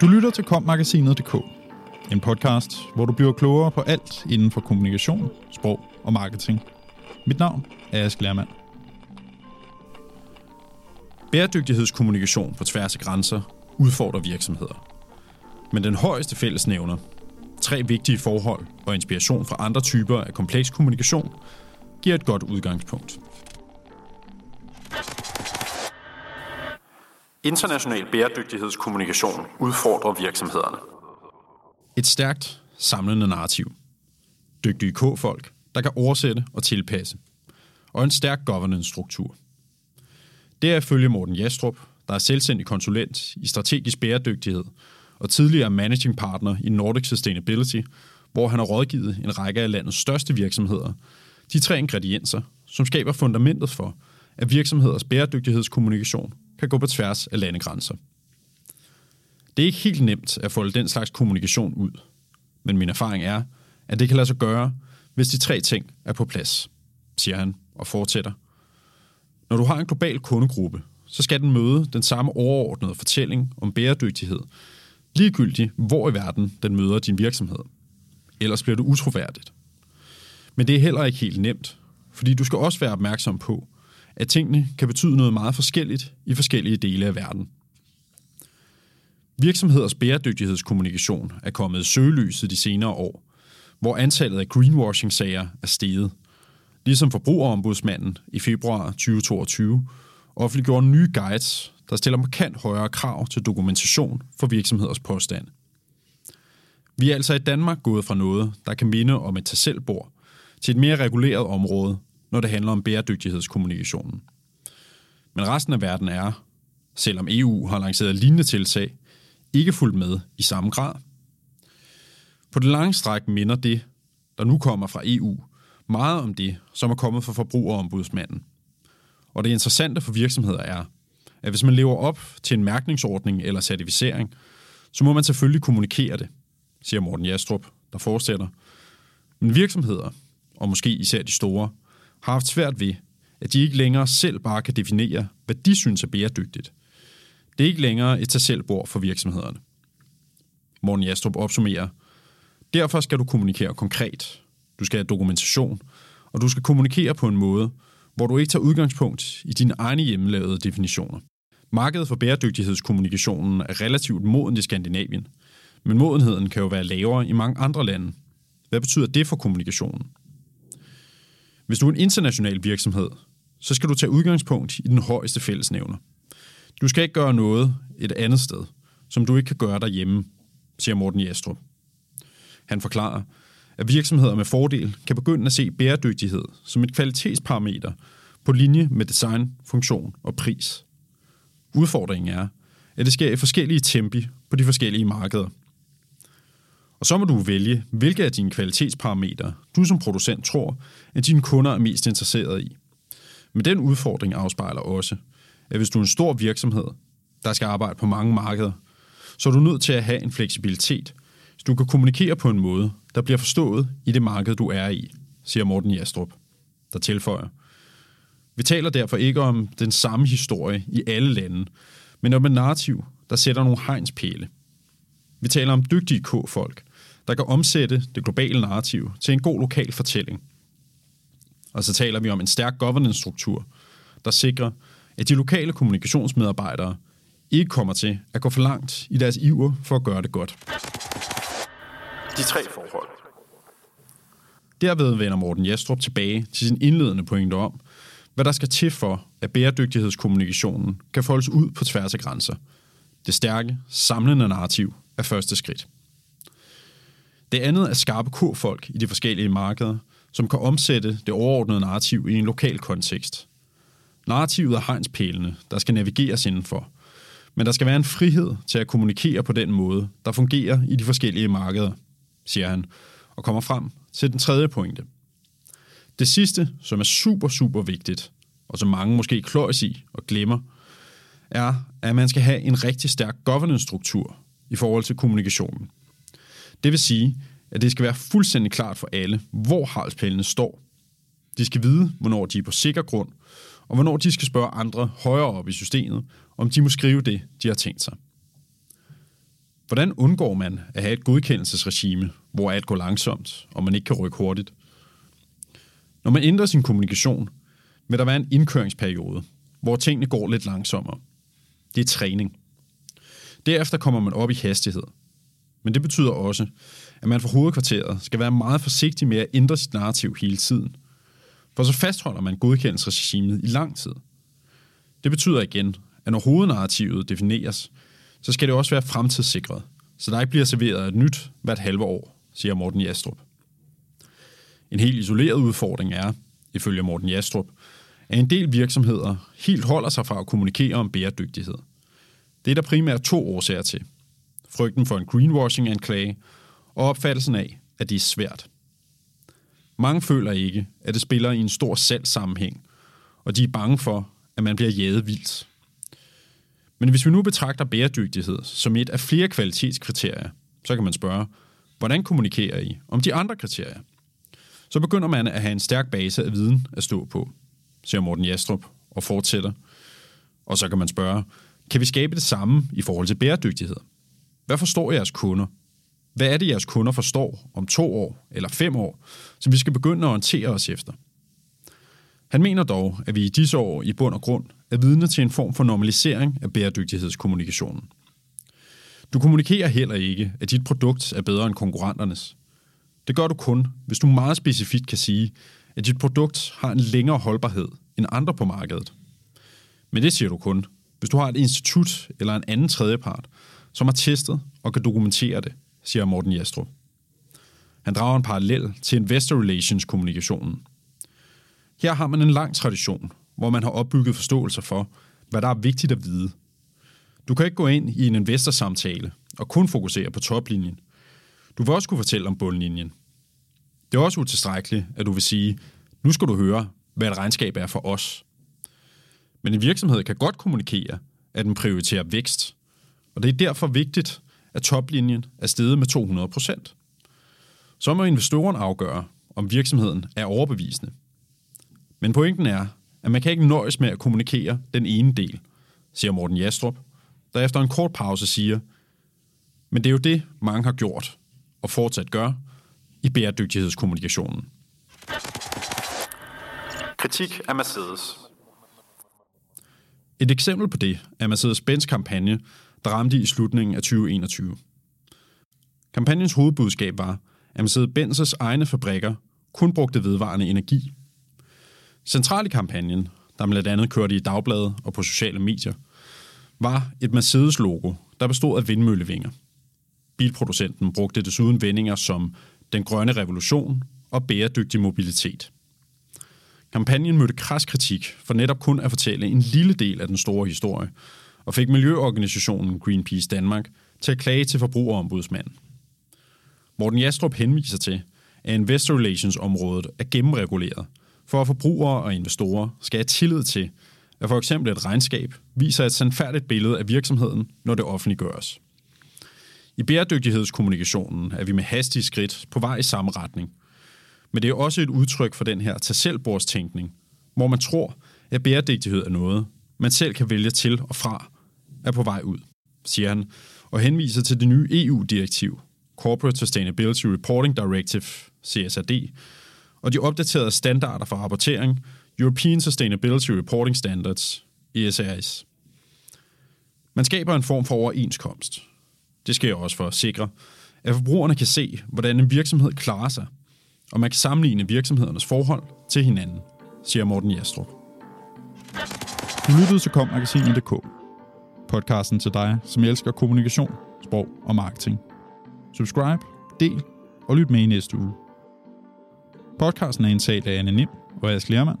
Du lytter til kommagasinet.dk, en podcast, hvor du bliver klogere på alt inden for kommunikation, sprog og marketing. Mit navn er Ask Lermand. Bæredygtighedskommunikation på tværs af grænser udfordrer virksomheder. Men den højeste fællesnævner, tre vigtige forhold og inspiration fra andre typer af kompleks kommunikation, giver et godt udgangspunkt. International bæredygtighedskommunikation udfordrer virksomhederne. Et stærkt, samlende narrativ. Dygtige K-folk, der kan oversætte og tilpasse. Og en stærk governance-struktur. Det er ifølge Morten Jastrup, der er selvstændig konsulent i strategisk bæredygtighed og tidligere managing partner i Nordic Sustainability, hvor han har rådgivet en række af landets største virksomheder, de tre ingredienser, som skaber fundamentet for, at virksomheders bæredygtighedskommunikation kan gå på tværs af landegrænser. Det er ikke helt nemt at folde den slags kommunikation ud, men min erfaring er, at det kan lade sig gøre, hvis de tre ting er på plads, siger han og fortsætter. Når du har en global kundegruppe, så skal den møde den samme overordnede fortælling om bæredygtighed, ligegyldigt hvor i verden den møder din virksomhed. Ellers bliver du utroværdigt. Men det er heller ikke helt nemt, fordi du skal også være opmærksom på, at tingene kan betyde noget meget forskelligt i forskellige dele af verden. Virksomheders bæredygtighedskommunikation er kommet i søgelyset de senere år, hvor antallet af greenwashing-sager er steget, ligesom forbrugerombudsmanden i februar 2022 offentliggjorde nye guides, der stiller markant højere krav til dokumentation for virksomheders påstand. Vi er altså i Danmark gået fra noget, der kan minde om et tasselbord, til et mere reguleret område, når det handler om bæredygtighedskommunikationen. Men resten af verden er, selvom EU har lanceret lignende tiltag, ikke fuldt med i samme grad. På det lange stræk minder det, der nu kommer fra EU, meget om det, som er kommet fra forbrugerombudsmanden. Og det interessante for virksomheder er, at hvis man lever op til en mærkningsordning eller certificering, så må man selvfølgelig kommunikere det, siger Morten Jastrup, der fortsætter. Men virksomheder, og måske især de store, har haft svært ved, at de ikke længere selv bare kan definere, hvad de synes er bæredygtigt. Det er ikke længere et tag selv bord for virksomhederne. Morten Jastrup opsummerer, derfor skal du kommunikere konkret. Du skal have dokumentation, og du skal kommunikere på en måde, hvor du ikke tager udgangspunkt i dine egne hjemmelavede definitioner. Markedet for bæredygtighedskommunikationen er relativt moden i Skandinavien, men modenheden kan jo være lavere i mange andre lande. Hvad betyder det for kommunikationen? Hvis du er en international virksomhed, så skal du tage udgangspunkt i den højeste fællesnævner. Du skal ikke gøre noget et andet sted, som du ikke kan gøre derhjemme, siger Morten Jastrup. Han forklarer, at virksomheder med fordel kan begynde at se bæredygtighed som et kvalitetsparameter på linje med design, funktion og pris. Udfordringen er, at det sker i forskellige tempi på de forskellige markeder. Og så må du vælge, hvilke af dine kvalitetsparametre du som producent tror, at dine kunder er mest interesseret i. Men den udfordring afspejler også, at hvis du er en stor virksomhed, der skal arbejde på mange markeder, så er du nødt til at have en fleksibilitet, så du kan kommunikere på en måde, der bliver forstået i det marked, du er i, siger Morten Jastrup, der tilføjer. Vi taler derfor ikke om den samme historie i alle lande, men om en narrativ, der sætter nogle hegnspæle. Vi taler om dygtige K-folk, der kan omsætte det globale narrativ til en god lokal fortælling. Og så taler vi om en stærk governance-struktur, der sikrer, at de lokale kommunikationsmedarbejdere ikke kommer til at gå for langt i deres iver for at gøre det godt. De tre forhold. Derved vender Morten Jastrup tilbage til sin indledende pointe om, hvad der skal til for, at bæredygtighedskommunikationen kan foldes ud på tværs af grænser. Det stærke, samlende narrativ er første skridt. Det andet er skarpe K-folk i de forskellige markeder, som kan omsætte det overordnede narrativ i en lokal kontekst. Narrativet er hegnspælene, der skal navigeres indenfor. Men der skal være en frihed til at kommunikere på den måde, der fungerer i de forskellige markeder, siger han, og kommer frem til den tredje pointe. Det sidste, som er super, super vigtigt, og som mange måske kløjes i og glemmer, er, at man skal have en rigtig stærk governance-struktur i forhold til kommunikationen. Det vil sige, at det skal være fuldstændig klart for alle, hvor halspælene står. De skal vide, hvornår de er på sikker grund, og hvornår de skal spørge andre højere op i systemet, om de må skrive det, de har tænkt sig. Hvordan undgår man at have et godkendelsesregime, hvor alt går langsomt, og man ikke kan rykke hurtigt? Når man ændrer sin kommunikation, vil der være en indkøringsperiode, hvor tingene går lidt langsommere. Det er træning. Derefter kommer man op i hastighed. Men det betyder også, at man fra hovedkvarteret skal være meget forsigtig med at ændre sit narrativ hele tiden. For så fastholder man godkendelsesregimet i lang tid. Det betyder igen, at når hovednarrativet defineres, så skal det også være fremtidssikret, så der ikke bliver serveret et nyt hvert halve år, siger Morten Jastrup. En helt isoleret udfordring er, ifølge Morten Jastrup, at en del virksomheder helt holder sig fra at kommunikere om bæredygtighed. Det er der primært to årsager til. Frygten for en greenwashing-anklage og opfattelsen af, at det er svært. Mange føler ikke, at det spiller i en stor salgssammenhæng, og de er bange for, at man bliver jaget vildt. Men hvis vi nu betragter bæredygtighed som et af flere kvalitetskriterier, så kan man spørge, hvordan kommunikerer I om de andre kriterier? Så begynder man at have en stærk base af viden at stå på, siger Morten Jastrup og fortsætter. Og så kan man spørge, kan vi skabe det samme i forhold til bæredygtighed? Hvad forstår jeres kunder? Hvad er det, jeres kunder forstår om to år eller fem år, som vi skal begynde at orientere os efter? Han mener dog, at vi i disse år i bund og grund er vidne til en form for normalisering af bæredygtighedskommunikationen. Du kommunikerer heller ikke, at dit produkt er bedre end konkurrenternes. Det gør du kun, hvis du meget specifikt kan sige, at dit produkt har en længere holdbarhed end andre på markedet. Men det siger du kun, hvis du har et institut eller en anden tredjepart, som har testet og kan dokumentere det, siger Morten Jastrup. Han drager en parallel til investor relations kommunikationen. Her har man en lang tradition, hvor man har opbygget forståelser for, hvad der er vigtigt at vide. Du kan ikke gå ind i en investorsamtale og kun fokusere på toplinjen. Du vil også kunne fortælle om bundlinjen. Det er også utilstrækkeligt, at du vil sige, nu skal du høre, hvad et regnskab er for os. Men en virksomhed kan godt kommunikere, at den prioriterer vækst. Og det er derfor vigtigt, at toplinjen er steget med 200 procent. Så må investoren afgøre, om virksomheden er overbevisende. Men pointen er, at man kan ikke nøjes med at kommunikere den ene del, siger Morten Jastrup, der efter en kort pause siger, men det er jo det, mange har gjort og fortsat gør i bæredygtighedskommunikationen. Kritik af Mercedes. Et eksempel på det er Mercedes-Benz kampagne, der ramte i slutningen af 2021. Kampagnens hovedbudskab var, at Mercedes-Benz's egne fabrikker kun brugte vedvarende energi. Central i kampagnen, der blandt andet kørte i dagbladet og på sociale medier, var et Mercedes-logo, der bestod af vindmøllevinger. Bilproducenten brugte desuden vendinger som den grønne revolution og bæredygtig mobilitet. Kampagnen mødte kras kritik for netop kun at fortælle en lille del af den store historie, og fik miljøorganisationen Greenpeace Danmark til at klage til forbrugerombudsmanden. Morten Jastrup henviser til, at investor relations området er gennemreguleret, for at forbrugere og investorer skal have tillid til, at for eksempel et regnskab viser et sandfærdigt billede af virksomheden, når det offentliggøres. I bæredygtighedskommunikationen er vi med hastige skridt på vej i samme retning. Men det er også et udtryk for den her tag hvor man tror, at bæredygtighed er noget, man selv kan vælge til og fra, er på vej ud, siger han, og henviser til det nye EU-direktiv, Corporate Sustainability Reporting Directive, CSRD, og de opdaterede standarder for rapportering, European Sustainability Reporting Standards, ESRS. Man skaber en form for overenskomst. Det sker også for at sikre, at forbrugerne kan se, hvordan en virksomhed klarer sig, og man kan sammenligne virksomhedernes forhold til hinanden, siger Morten Jastrup. Du lyttede til kommagasinet.dk, podcasten til dig, som elsker kommunikation, sprog og marketing. Subscribe, del og lyt med i næste uge. Podcasten er indtalt af Anne Nim og Ask Lermand,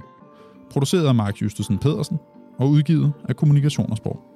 produceret af Mark Justesen Pedersen og udgivet af Kommunikation og Sprog.